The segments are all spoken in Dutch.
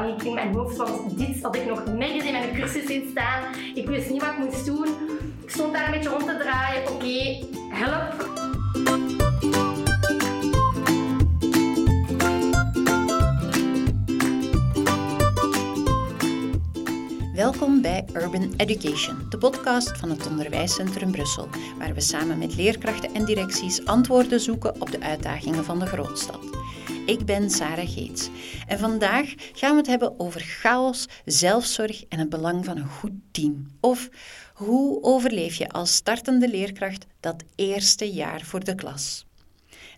chaospaniek in mijn hoofd, want dit had ik nog nergens in mijn cursus in staan. Ik wist niet wat ik moest doen. Ik stond daar een beetje rond te draaien. Oké, help. Welkom bij Urban Education, de podcast van het Onderwijscentrum Brussel, waar we samen met leerkrachten en directies antwoorden zoeken op de uitdagingen van de grootstad. Ik ben Sarah Geets en vandaag gaan we het hebben over chaos, zelfzorg en het belang van een goed team. Of hoe overleef je als startende leerkracht dat eerste jaar voor de klas?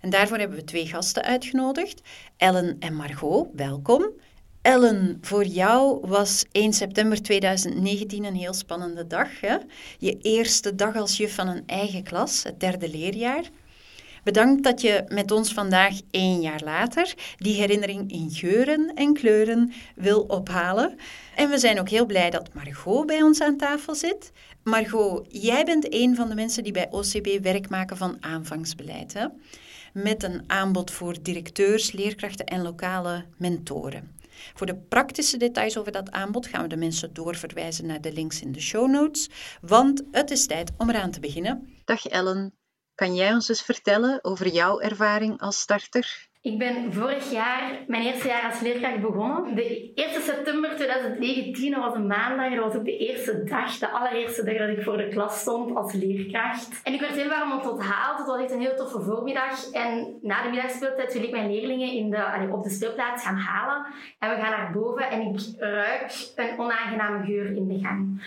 En daarvoor hebben we twee gasten uitgenodigd, Ellen en Margot. Welkom. Ellen, voor jou was 1 september 2019 een heel spannende dag. Hè? Je eerste dag als juf van een eigen klas, het derde leerjaar. Bedankt dat je met ons vandaag één jaar later die herinnering in geuren en kleuren wil ophalen. En we zijn ook heel blij dat Margot bij ons aan tafel zit. Margot, jij bent een van de mensen die bij OCB werk maken van aanvangsbeleid. Hè? Met een aanbod voor directeurs, leerkrachten en lokale mentoren. Voor de praktische details over dat aanbod gaan we de mensen doorverwijzen naar de links in de show notes, want het is tijd om eraan te beginnen. Dag Ellen, kan jij ons eens vertellen over jouw ervaring als starter? Ik ben vorig jaar mijn eerste jaar als leerkracht begonnen. De 1 september 2019 was een maandag. Dat was ook de eerste dag, de allereerste dag dat ik voor de klas stond als leerkracht. En ik werd heel warm onthaald. Het was echt een heel toffe voormiddag. En na de middagspeeltijd wil ik mijn leerlingen in de, op de speelplaats gaan halen. En we gaan naar boven en ik ruik een onaangename geur in de gang.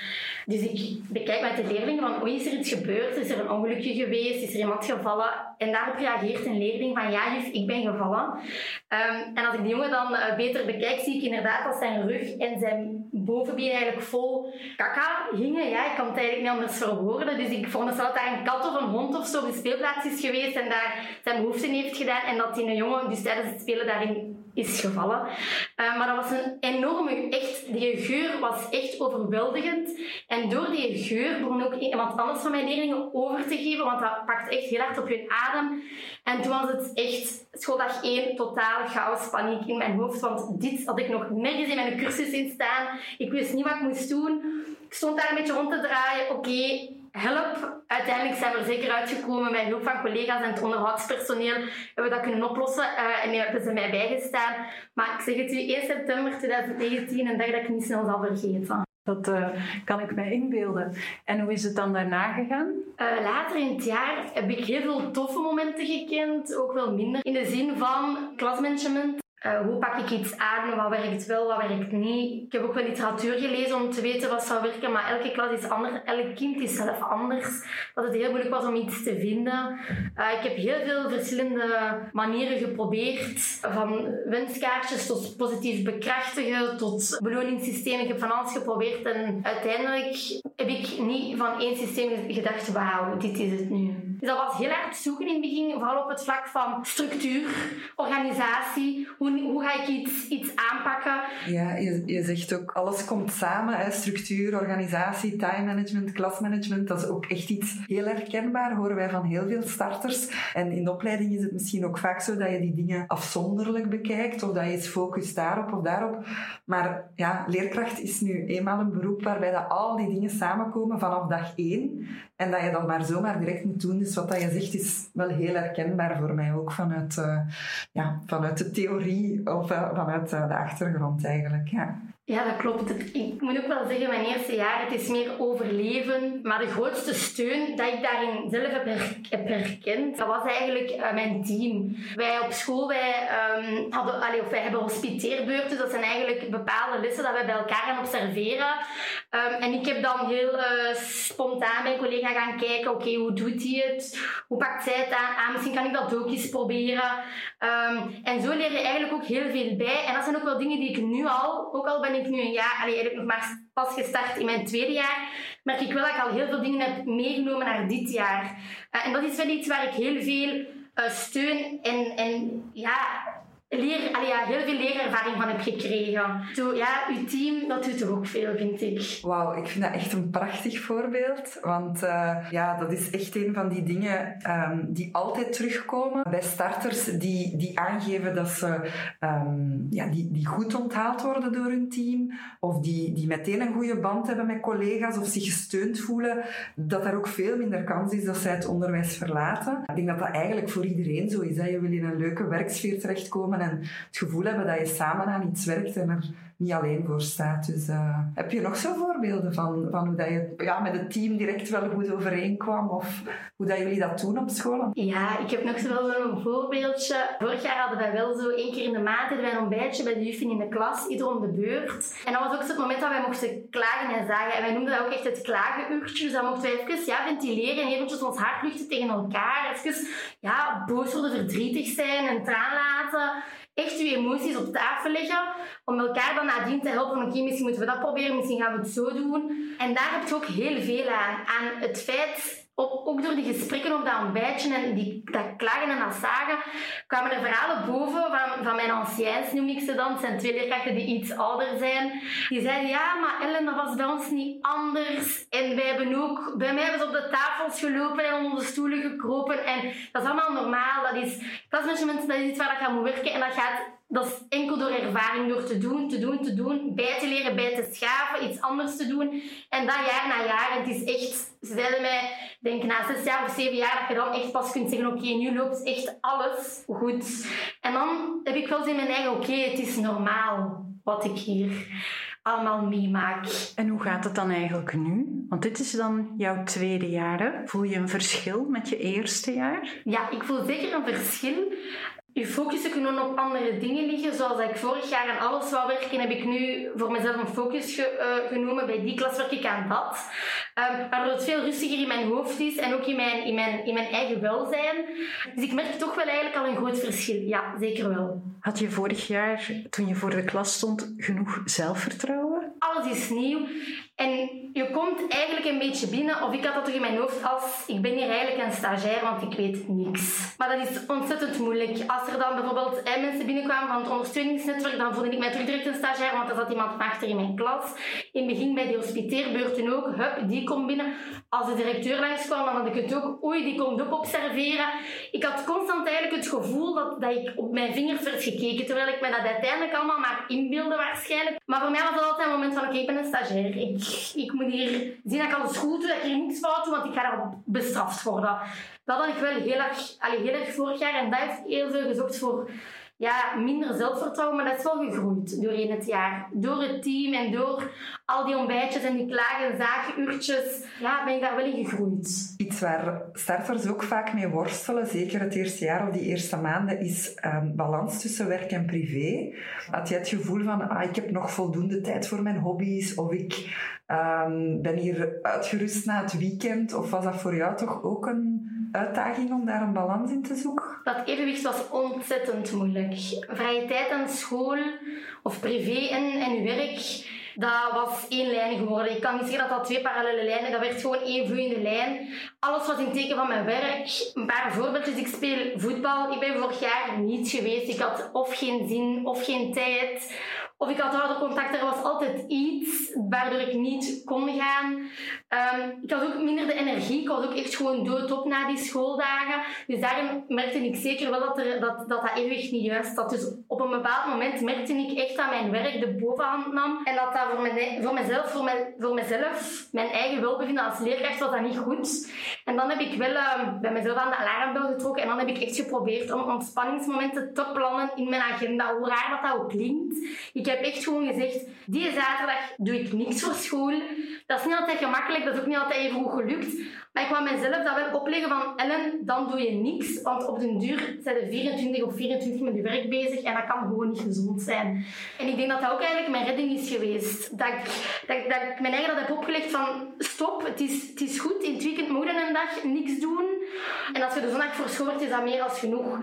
Dus ik bekijk met de leerlingen van, oei, is er iets gebeurd? Is er een ongelukje geweest? Is er iemand gevallen? En daarop reageert een leerling van, ja juf, ik ben gevallen. Um, en als ik die jongen dan uh, beter bekijk, zie ik inderdaad dat zijn rug en zijn bovenbeen eigenlijk vol kaka hingen. Ja, ik kan het eigenlijk niet anders verwoorden. Dus ik vond dat daar een kat of een hond of zo op de speelplaats is geweest en daar zijn behoeften heeft gedaan. En dat die een jongen dus tijdens het spelen daarin is gevallen. Uh, maar dat was een enorme, echt, die geur was echt overweldigend. En door die geur begon ook iemand anders van mijn leerlingen over te geven, want dat pakt echt heel hard op hun adem. En toen was het echt schooldag één, totale chaos, paniek in mijn hoofd, want dit had ik nog nergens in mijn cursus in staan. Ik wist niet wat ik moest doen. Ik stond daar een beetje rond te draaien. Oké, help. Uiteindelijk zijn we er zeker uitgekomen met hulp van collega's en het onderhoudspersoneel. Hebben we dat kunnen oplossen uh, en hebben ze mij bijgestaan. Maar ik zeg het u, 1 september 2019, een dag dat ik niet snel zal vergeten. Dat uh, kan ik mij inbeelden. En hoe is het dan daarna gegaan? Uh, later in het jaar heb ik heel veel toffe momenten gekend, ook wel minder. In de zin van klasmanagement. Uh, hoe pak ik iets aan? Wat werkt wel, wat werkt niet? Ik heb ook wel literatuur gelezen om te weten wat zou werken, maar elke klas is anders. Elk kind is zelf anders. Dat het heel moeilijk was om iets te vinden. Uh, ik heb heel veel verschillende manieren geprobeerd. Van wenskaartjes tot positief bekrachtigen, tot beloningssystemen. Ik heb van alles geprobeerd en uiteindelijk heb ik niet van één systeem gedacht, wauw, dit is het nu. Dus dat was heel erg zoeken in het begin, vooral op het vlak van structuur, organisatie. Hoe, hoe ga ik iets, iets aanpakken? Ja, je, je zegt ook, alles komt samen. Hè? Structuur, organisatie, time management, klasmanagement. Dat is ook echt iets heel herkenbaar, horen wij van heel veel starters. En in opleiding is het misschien ook vaak zo dat je die dingen afzonderlijk bekijkt, of dat je eens focust daarop of daarop. Maar ja, leerkracht is nu eenmaal een beroep waarbij dat al die dingen samenkomen vanaf dag één. En dat je dan maar zomaar direct moet doen. Dus wat dat je zegt is wel heel herkenbaar voor mij ook vanuit, uh, ja, vanuit de theorie of uh, vanuit uh, de achtergrond eigenlijk. Ja. Ja, dat klopt. Ik moet ook wel zeggen, mijn eerste jaar, het is meer overleven. Maar de grootste steun dat ik daarin zelf heb, her heb herkend, dat was eigenlijk uh, mijn team. Wij op school, wij, um, hadden, allee, of wij hebben hospiteerbeurten. Dat zijn eigenlijk bepaalde lessen dat wij bij elkaar gaan observeren. Um, en ik heb dan heel uh, spontaan mijn collega gaan kijken, oké, hoe doet hij het? Hoe pakt zij het aan? Ah, misschien kan ik dat ook eens proberen. Um, en zo leer je eigenlijk ook heel veel bij. En dat zijn ook wel dingen die ik nu al, ook al ben ik nu een jaar, allee, nog maar pas gestart in mijn tweede jaar, merk ik wel dat ik al heel veel dingen heb meegenomen naar dit jaar. Uh, en dat is wel iets waar ik heel veel uh, steun en, en ja, leer, ja, heel veel leerervaring van heb gekregen. Zo, ja, uw team, dat doet toch ook veel, vind ik. Wauw, ik vind dat echt een prachtig voorbeeld. Want uh, ja, dat is echt een van die dingen um, die altijd terugkomen bij starters die, die aangeven dat ze um, ja, die, die goed onthaald worden door hun team. Of die, die meteen een goede band hebben met collega's of zich gesteund voelen. Dat er ook veel minder kans is dat zij het onderwijs verlaten. Ik denk dat dat eigenlijk voor iedereen zo is. Hè. Je wil in een leuke werksfeer terechtkomen en het gevoel hebben dat je samen aan iets werkt en er niet alleen voor staat. Dus uh, heb je nog zo voorbeelden van, van hoe dat je ja, met het team direct wel goed overeenkwam? Of hoe dat jullie dat doen op school? Ja, ik heb nog zo wel een voorbeeldje. Vorig jaar hadden wij wel zo één keer in de maand een ontbijtje bij de juffen in de klas, ieder om de beurt. En dat was ook het moment dat wij mochten klagen en zagen. En wij noemden dat ook echt het klagenuurtje. Dus dan mochten wij even ja, ventileren en eventjes ons hart luchten tegen elkaar. Even ja, boos worden, verdrietig zijn, en traan laten echt je emoties op tafel leggen, om elkaar dan nadien te helpen. Oké, misschien moeten we dat proberen, misschien gaan we het zo doen. En daar heb je ook heel veel aan. Aan het feit ook door die gesprekken op dat ontbijtje en die, dat klagen en dat zagen, kwamen er verhalen boven van, van mijn anciens, noem ik ze dan. Zijn twee leerkrachten die iets ouder zijn. Die zeiden, ja, maar Ellen, dat was bij ons niet anders. En wij hebben ook, bij mij hebben ze op de tafels gelopen en onder de stoelen gekropen. En dat is allemaal normaal. Dat is, klasmanagement, dat is iets waar ik aan moet werken. En dat gaat dat is enkel door ervaring, door te doen, te doen, te doen, bij te leren, bij te schaven, iets anders te doen. En dat jaar na jaar. En het is echt, ze zeiden mij, denk na zes jaar of zeven jaar, dat je dan echt pas kunt zeggen, oké, nu loopt echt alles goed. En dan heb ik wel zin in mijn eigen, oké, het is normaal wat ik hier allemaal meemaak. En hoe gaat het dan eigenlijk nu? Want dit is dan jouw tweede jaar. Voel je een verschil met je eerste jaar? Ja, ik voel zeker een verschil je focus kunnen op andere dingen liggen. Zoals ik vorig jaar aan alles wou werken, heb ik nu voor mezelf een focus ge, uh, genomen. Bij die klas werk ik aan dat. Um, waardoor het veel rustiger in mijn hoofd is en ook in mijn, in, mijn, in mijn eigen welzijn. Dus ik merk toch wel eigenlijk al een groot verschil. Ja, zeker wel. Had je vorig jaar, toen je voor de klas stond, genoeg zelfvertrouwen? Alles is nieuw. En je komt eigenlijk een beetje binnen, of ik had dat toch in mijn hoofd als ik ben hier eigenlijk een stagiair, want ik weet niks. Maar dat is ontzettend moeilijk. Als er dan bijvoorbeeld mensen binnenkwamen van het ondersteuningsnetwerk, dan voelde ik mij terug direct een stagiair, want er zat iemand achter in mijn klas. In het begin bij die hospiteerbeurten ook, hup, die komt binnen. Als de directeur langskwam, dan had ik het ook, oei, die komt ook observeren. Ik had constant eigenlijk het gevoel dat, dat ik op mijn vingers werd gekeken, terwijl ik me dat uiteindelijk allemaal maar inbeelde waarschijnlijk. Maar voor mij was dat altijd een moment van, oké, ik ben een stagiair. Ik moet hier zien dat ik alles goed doe, dat ik hier niks fout doe, want ik ga daarop bestraft worden. Dat had ik wel heel erg, heel erg vorig jaar en dat heeft heel veel gezorgd voor ja, minder zelfvertrouwen, maar dat is wel gegroeid doorheen het jaar. Door het team en door al die ontbijtjes en die klagen, zagenuurtjes, ja, ben ik daar wel in gegroeid. Iets waar starters ook vaak mee worstelen, zeker het eerste jaar of die eerste maanden, is um, balans tussen werk en privé. Had je het gevoel van, ah, ik heb nog voldoende tijd voor mijn hobby's, of ik um, ben hier uitgerust na het weekend, of was dat voor jou toch ook een uitdaging om daar een balans in te zoeken? Dat evenwicht was ontzettend moeilijk. Vrije tijd aan school of privé en, en werk, dat was één lijn geworden. Ik kan niet zeggen dat dat twee parallele lijnen, dat werd gewoon één vloeiende lijn. Alles was in teken van mijn werk. Een paar voorbeeldjes. Ik speel voetbal. Ik ben vorig jaar niet geweest. Ik had of geen zin of geen tijd of ik had oude contact, er was altijd iets waardoor ik niet kon gaan. Um, ik had ook minder de energie, ik was ook echt gewoon doodop na die schooldagen. Dus daarin merkte ik zeker wel dat er, dat, dat, dat evenwicht niet juist zat. Dus op een bepaald moment merkte ik echt dat mijn werk de bovenhand nam. En dat dat voor, mijn, voor mezelf, voor, mijn, voor mezelf, mijn eigen welbevinden als leerkracht, was dat niet goed. En dan heb ik wel uh, bij mezelf aan de alarmbel getrokken en dan heb ik echt geprobeerd om ontspanningsmomenten te plannen in mijn agenda. Hoe raar dat dat ook klinkt. Heb echt gewoon gezegd, die zaterdag doe ik niks voor school. Dat is niet altijd gemakkelijk, dat is ook niet altijd even goed gelukt. Maar ik kwam mezelf dat wel opleggen van, Ellen, dan doe je niks. Want op den duur zijn er 24 of 24 met je werk bezig en dat kan gewoon niet gezond zijn. En ik denk dat dat ook eigenlijk mijn redding is geweest. Dat ik, dat, dat ik mijn eigen dat heb opgelegd van, stop, het is, het is goed, in het weekend moet je een dag niks doen. En als je de zondag voor is dat meer als genoeg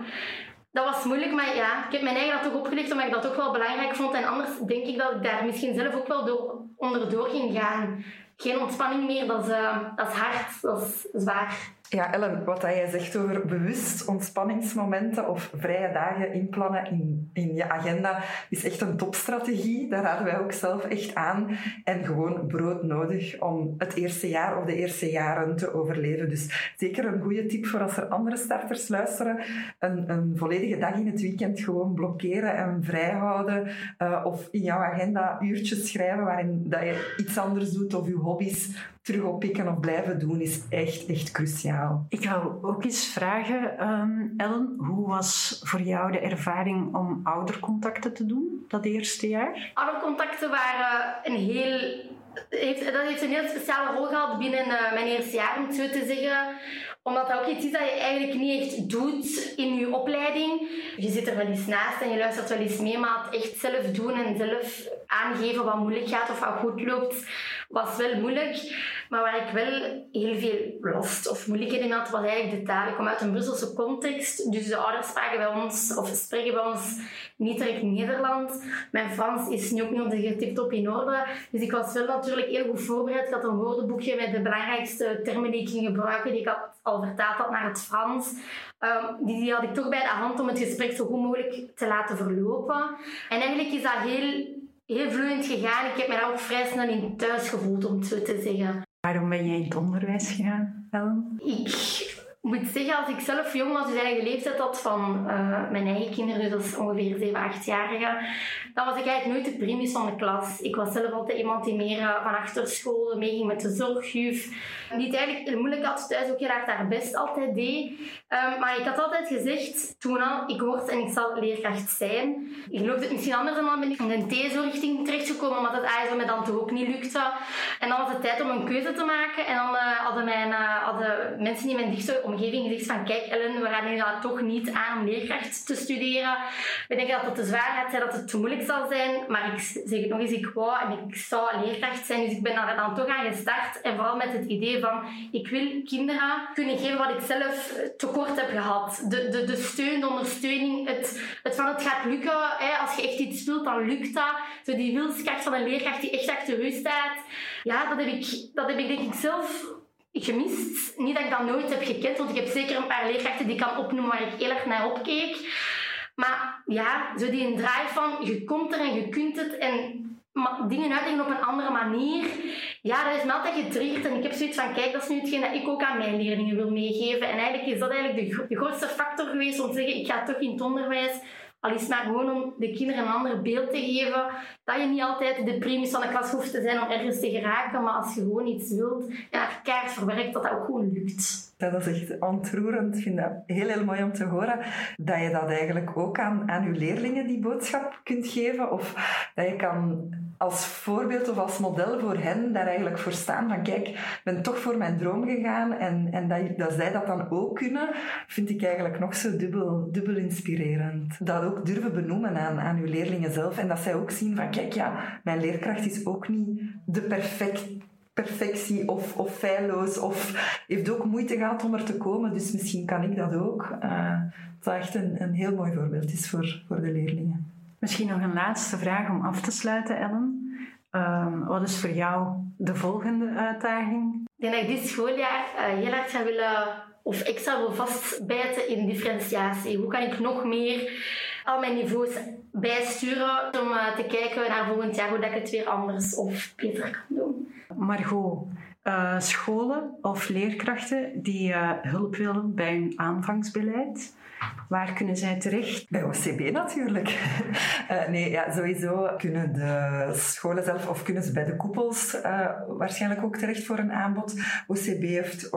dat was moeilijk, maar ja, ik heb mijn eigen dat toch opgelegd omdat ik dat ook wel belangrijk vond. En anders denk ik dat ik daar misschien zelf ook wel door, onderdoor ging gaan. Geen ontspanning meer, dat is, uh, dat is hard, dat is zwaar. Ja, Ellen, wat jij zegt over bewust ontspanningsmomenten of vrije dagen inplannen in, in je agenda, is echt een topstrategie. Daar raden wij ook zelf echt aan. En gewoon brood nodig om het eerste jaar of de eerste jaren te overleven. Dus zeker een goede tip voor als er andere starters luisteren. Een, een volledige dag in het weekend gewoon blokkeren en vrijhouden. Uh, of in jouw agenda uurtjes schrijven waarin dat je iets anders doet of je hobby's terug oppikken of blijven doen is echt, echt cruciaal. Ik wou ook eens vragen, um, Ellen, hoe was voor jou de ervaring om oudercontacten te doen dat eerste jaar? Oudercontacten waren een heel heeft, dat heeft een heel speciale rol gehad binnen uh, mijn eerste jaar, om het zo te zeggen omdat dat ook iets is dat je eigenlijk niet echt doet in je opleiding. Je zit er wel eens naast en je luistert wel eens mee, maar het echt zelf doen en zelf aangeven wat moeilijk gaat of wat goed loopt, was wel moeilijk. Maar waar ik wel heel veel last of moeilijkheden had, was eigenlijk de taal. Ik kom uit een Brusselse context, dus de ouders spraken bij ons, of spreken bij ons niet direct Nederlands. Mijn Frans is nu ook niet op op in orde. Dus ik was wel natuurlijk heel goed voorbereid. Ik had een woordenboekje met de belangrijkste termen die ik ging gebruiken, die ik had al vertaald had naar het Frans. Um, die, die had ik toch bij de hand om het gesprek zo goed mogelijk te laten verlopen. En eigenlijk is dat heel, heel vloeiend gegaan. Ik heb me daar ook vrij snel in thuis gevoeld, om het zo te zeggen. Waarom ben jij in het onderwijs gegaan, Ellen? Ik moet zeggen, als ik zelf jong was, dus eigen leeftijd had van uh, mijn eigen kinderen, dus ongeveer 7, 8-jarigen, dan was ik eigenlijk nooit de primus van de klas. Ik was zelf altijd iemand die meer uh, van achter school meeging met de zorgjuf. Die het eigenlijk moeilijk had thuis, ook heel erg haar best altijd deed. Um, maar ik had altijd gezegd, toen al, ik word en ik zal leerkracht zijn. Ik geloofde het misschien anders dan ben ik in een TSO-richting terechtgekomen, omdat het ASO me dan toch ook niet lukte. En dan was het tijd om een keuze te maken. En dan uh, hadden, mijn, hadden mensen die mijn dichtste omgeving gezegd van kijk Ellen, we gaan nu dat toch niet aan om leerkracht te studeren. We denken dat het te zwaar gaat zijn, dat het te moeilijk zal zijn. Maar ik zeg het nog eens, ik wou en ik zou leerkracht zijn. Dus ik ben daar dan toch aan gestart. En vooral met het idee van ik wil kinderen kunnen geven wat ik zelf tekort heb gehad. De, de, de steun, de ondersteuning, het, het van het gaat lukken. Hè. Als je echt iets wilt, dan lukt dat. Zo die wilskracht van een leerkracht die echt achter u staat. Ja, dat heb ik, dat heb ik denk ik zelf gemist. Niet dat ik dat nooit heb gekend, want ik heb zeker een paar leerkrachten die ik kan opnoemen waar ik heel erg naar opkeek. Maar ja, zo die een draai van je komt er en je kunt het en dingen uitleggen op een andere manier. Ja, dat is me altijd getriggerd en ik heb zoiets van, kijk, dat is nu hetgeen dat ik ook aan mijn leerlingen wil meegeven. En eigenlijk is dat eigenlijk de, de grootste factor geweest om te zeggen, ik ga toch in het onderwijs al is maar gewoon om de kinderen een ander beeld te geven. Dat je niet altijd de primus van de klas hoeft te zijn om ergens te geraken. Maar als je gewoon iets wilt en kaart verwerkt, dat dat ook gewoon lukt. Dat is echt ontroerend. Ik vind dat heel, heel mooi om te horen. Dat je dat eigenlijk ook aan, aan je leerlingen die boodschap kunt geven. Of dat je kan als voorbeeld of als model voor hen daar eigenlijk voor staan. Van kijk, ik ben toch voor mijn droom gegaan. En, en dat, dat zij dat dan ook kunnen, vind ik eigenlijk nog zo dubbel, dubbel inspirerend. Dat ook durven benoemen aan, aan uw leerlingen zelf. En dat zij ook zien van kijk, ja, mijn leerkracht is ook niet de perfect perfectie of, of feilloos of heeft ook moeite gehad om er te komen. Dus misschien kan ik dat ook. Uh, dat echt een, een heel mooi voorbeeld is voor, voor de leerlingen. Misschien nog een laatste vraag om af te sluiten, Ellen. Um, wat is voor jou de volgende uitdaging? Ik denk dat ik dit schooljaar uh, heel erg zou willen of extra wil vastbijten in differentiatie. Hoe kan ik nog meer al mijn niveaus bijsturen om uh, te kijken naar volgend jaar hoe dat ik het weer anders of beter kan doen. Margot, uh, scholen of leerkrachten die uh, hulp willen bij hun aanvangsbeleid, Waar kunnen zij terecht? Bij OCB natuurlijk. uh, nee, ja, sowieso kunnen de scholen zelf of kunnen ze bij de koepels waarschijnlijk ook terecht voor een aanbod. OCB heeft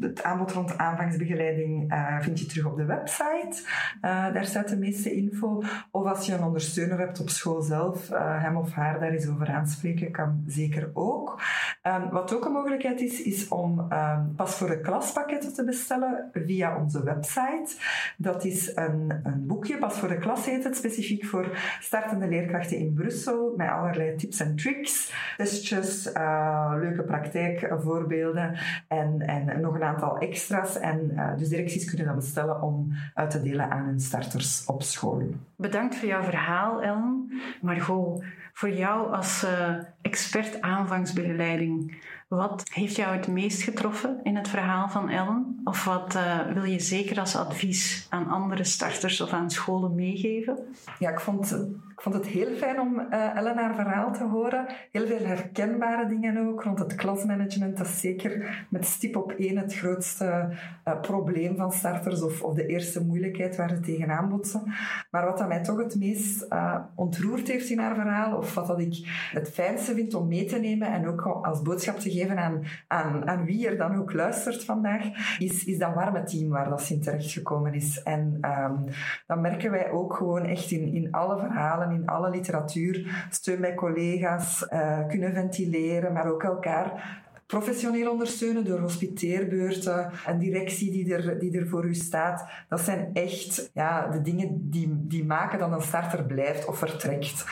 het aanbod rond aanvangsbegeleiding vind je terug op de website. daar staat de meeste info. Of als je een ondersteuner hebt op school zelf, hem of haar daar eens over aanspreken, kan zeker ook. Um, wat ook mogelijkheid is, is om um, pas voor de klaspakketten te bestellen via onze website. Dat is een, een boekje, pas voor de klas heet het, specifiek voor startende leerkrachten in Brussel, met allerlei tips en tricks, testjes, uh, leuke praktijkvoorbeelden en, en nog een aantal extra's. En uh, dus directies kunnen dat bestellen om uit te delen aan hun starters op school. Bedankt voor jouw verhaal, Ellen. Margot, Voor jou als uh, expert aanvangsbegeleiding, wat heeft jou het meest getroffen in het verhaal van Ellen? Of wat uh, wil je zeker als advies aan andere starters of aan scholen meegeven? Ja, ik vond, ik vond het heel fijn om uh, Ellen haar verhaal te horen. Heel veel herkenbare dingen ook rond het klasmanagement. Dat is zeker met stip op één het grootste uh, probleem van starters of, of de eerste moeilijkheid waar ze tegenaan botsen. Maar wat dat mij toch het meest ontroerd heeft in haar verhaal, of wat dat ik het fijnste vind om mee te nemen en ook als boodschap te geven geven aan, aan, aan wie er dan ook luistert vandaag, is, is dat warme team waar dat in terechtgekomen is. En um, dan merken wij ook gewoon echt in, in alle verhalen, in alle literatuur, steun bij collega's, uh, kunnen ventileren, maar ook elkaar professioneel ondersteunen door hospiteerbeurten, een directie die er, die er voor u staat. Dat zijn echt ja, de dingen die, die maken dat een starter blijft of vertrekt.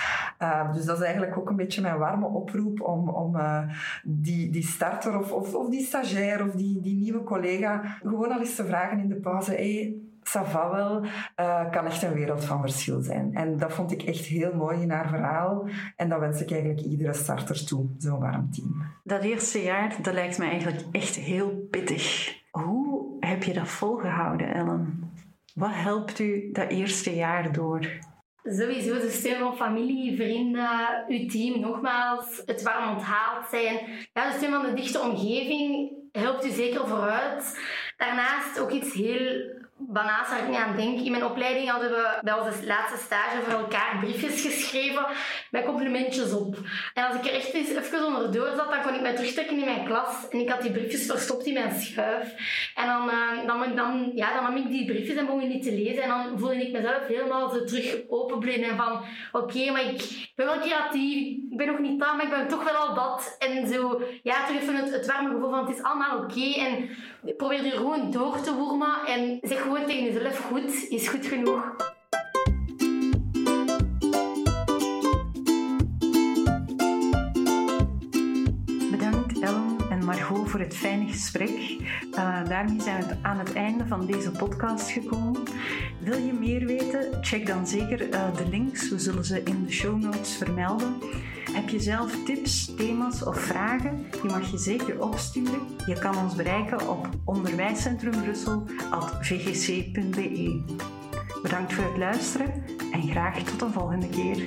Uh, dus dat is eigenlijk ook een beetje mijn warme oproep om, om uh, die, die starter of, of, of die stagiair of die, die nieuwe collega gewoon al eens te vragen in de pauze. Ça va wel, uh, kan echt een wereld van verschil zijn. En dat vond ik echt heel mooi in haar verhaal. En dat wens ik eigenlijk iedere starter toe, zo'n warm team. Dat eerste jaar, dat lijkt me eigenlijk echt heel pittig. Hoe heb je dat volgehouden, Ellen? Wat helpt u dat eerste jaar door? Sowieso de steun van familie, vrienden, uw team, nogmaals, het warm onthaald zijn. Ja, de steun van de dichte omgeving helpt u zeker vooruit. Daarnaast ook iets heel banaals waar ik niet aan denk. In mijn opleiding hadden we bij onze laatste stage voor elkaar briefjes geschreven met complimentjes op. En als ik er echt eens even onderdoor zat, dan kon ik mij terugtrekken in mijn klas. En ik had die briefjes verstopt in mijn schuif. En dan, uh, dan, dan, ja, dan nam ik die briefjes en begon die te lezen. En dan voelde ik mezelf helemaal zo terug openblinden. Van oké, maar ik ben wel creatief. Ik ben nog niet daar, maar ik ben toch wel al dat. En zo, ja, terug het, het warme gevoel van het is allemaal oké. En probeer er gewoon door te wormen. En zeg gewoon tegen jezelf goed is goed genoeg. Bedankt Ellen en Margot voor het fijne gesprek. Uh, daarmee zijn we aan het einde van deze podcast gekomen. Wil je meer weten? Check dan zeker uh, de links. We zullen ze in de show notes vermelden. Heb je zelf tips, thema's of vragen? Die mag je zeker opsturen. Je kan ons bereiken op onderwijscentrumBrussel.vgc.be. Bedankt voor het luisteren en graag tot een volgende keer.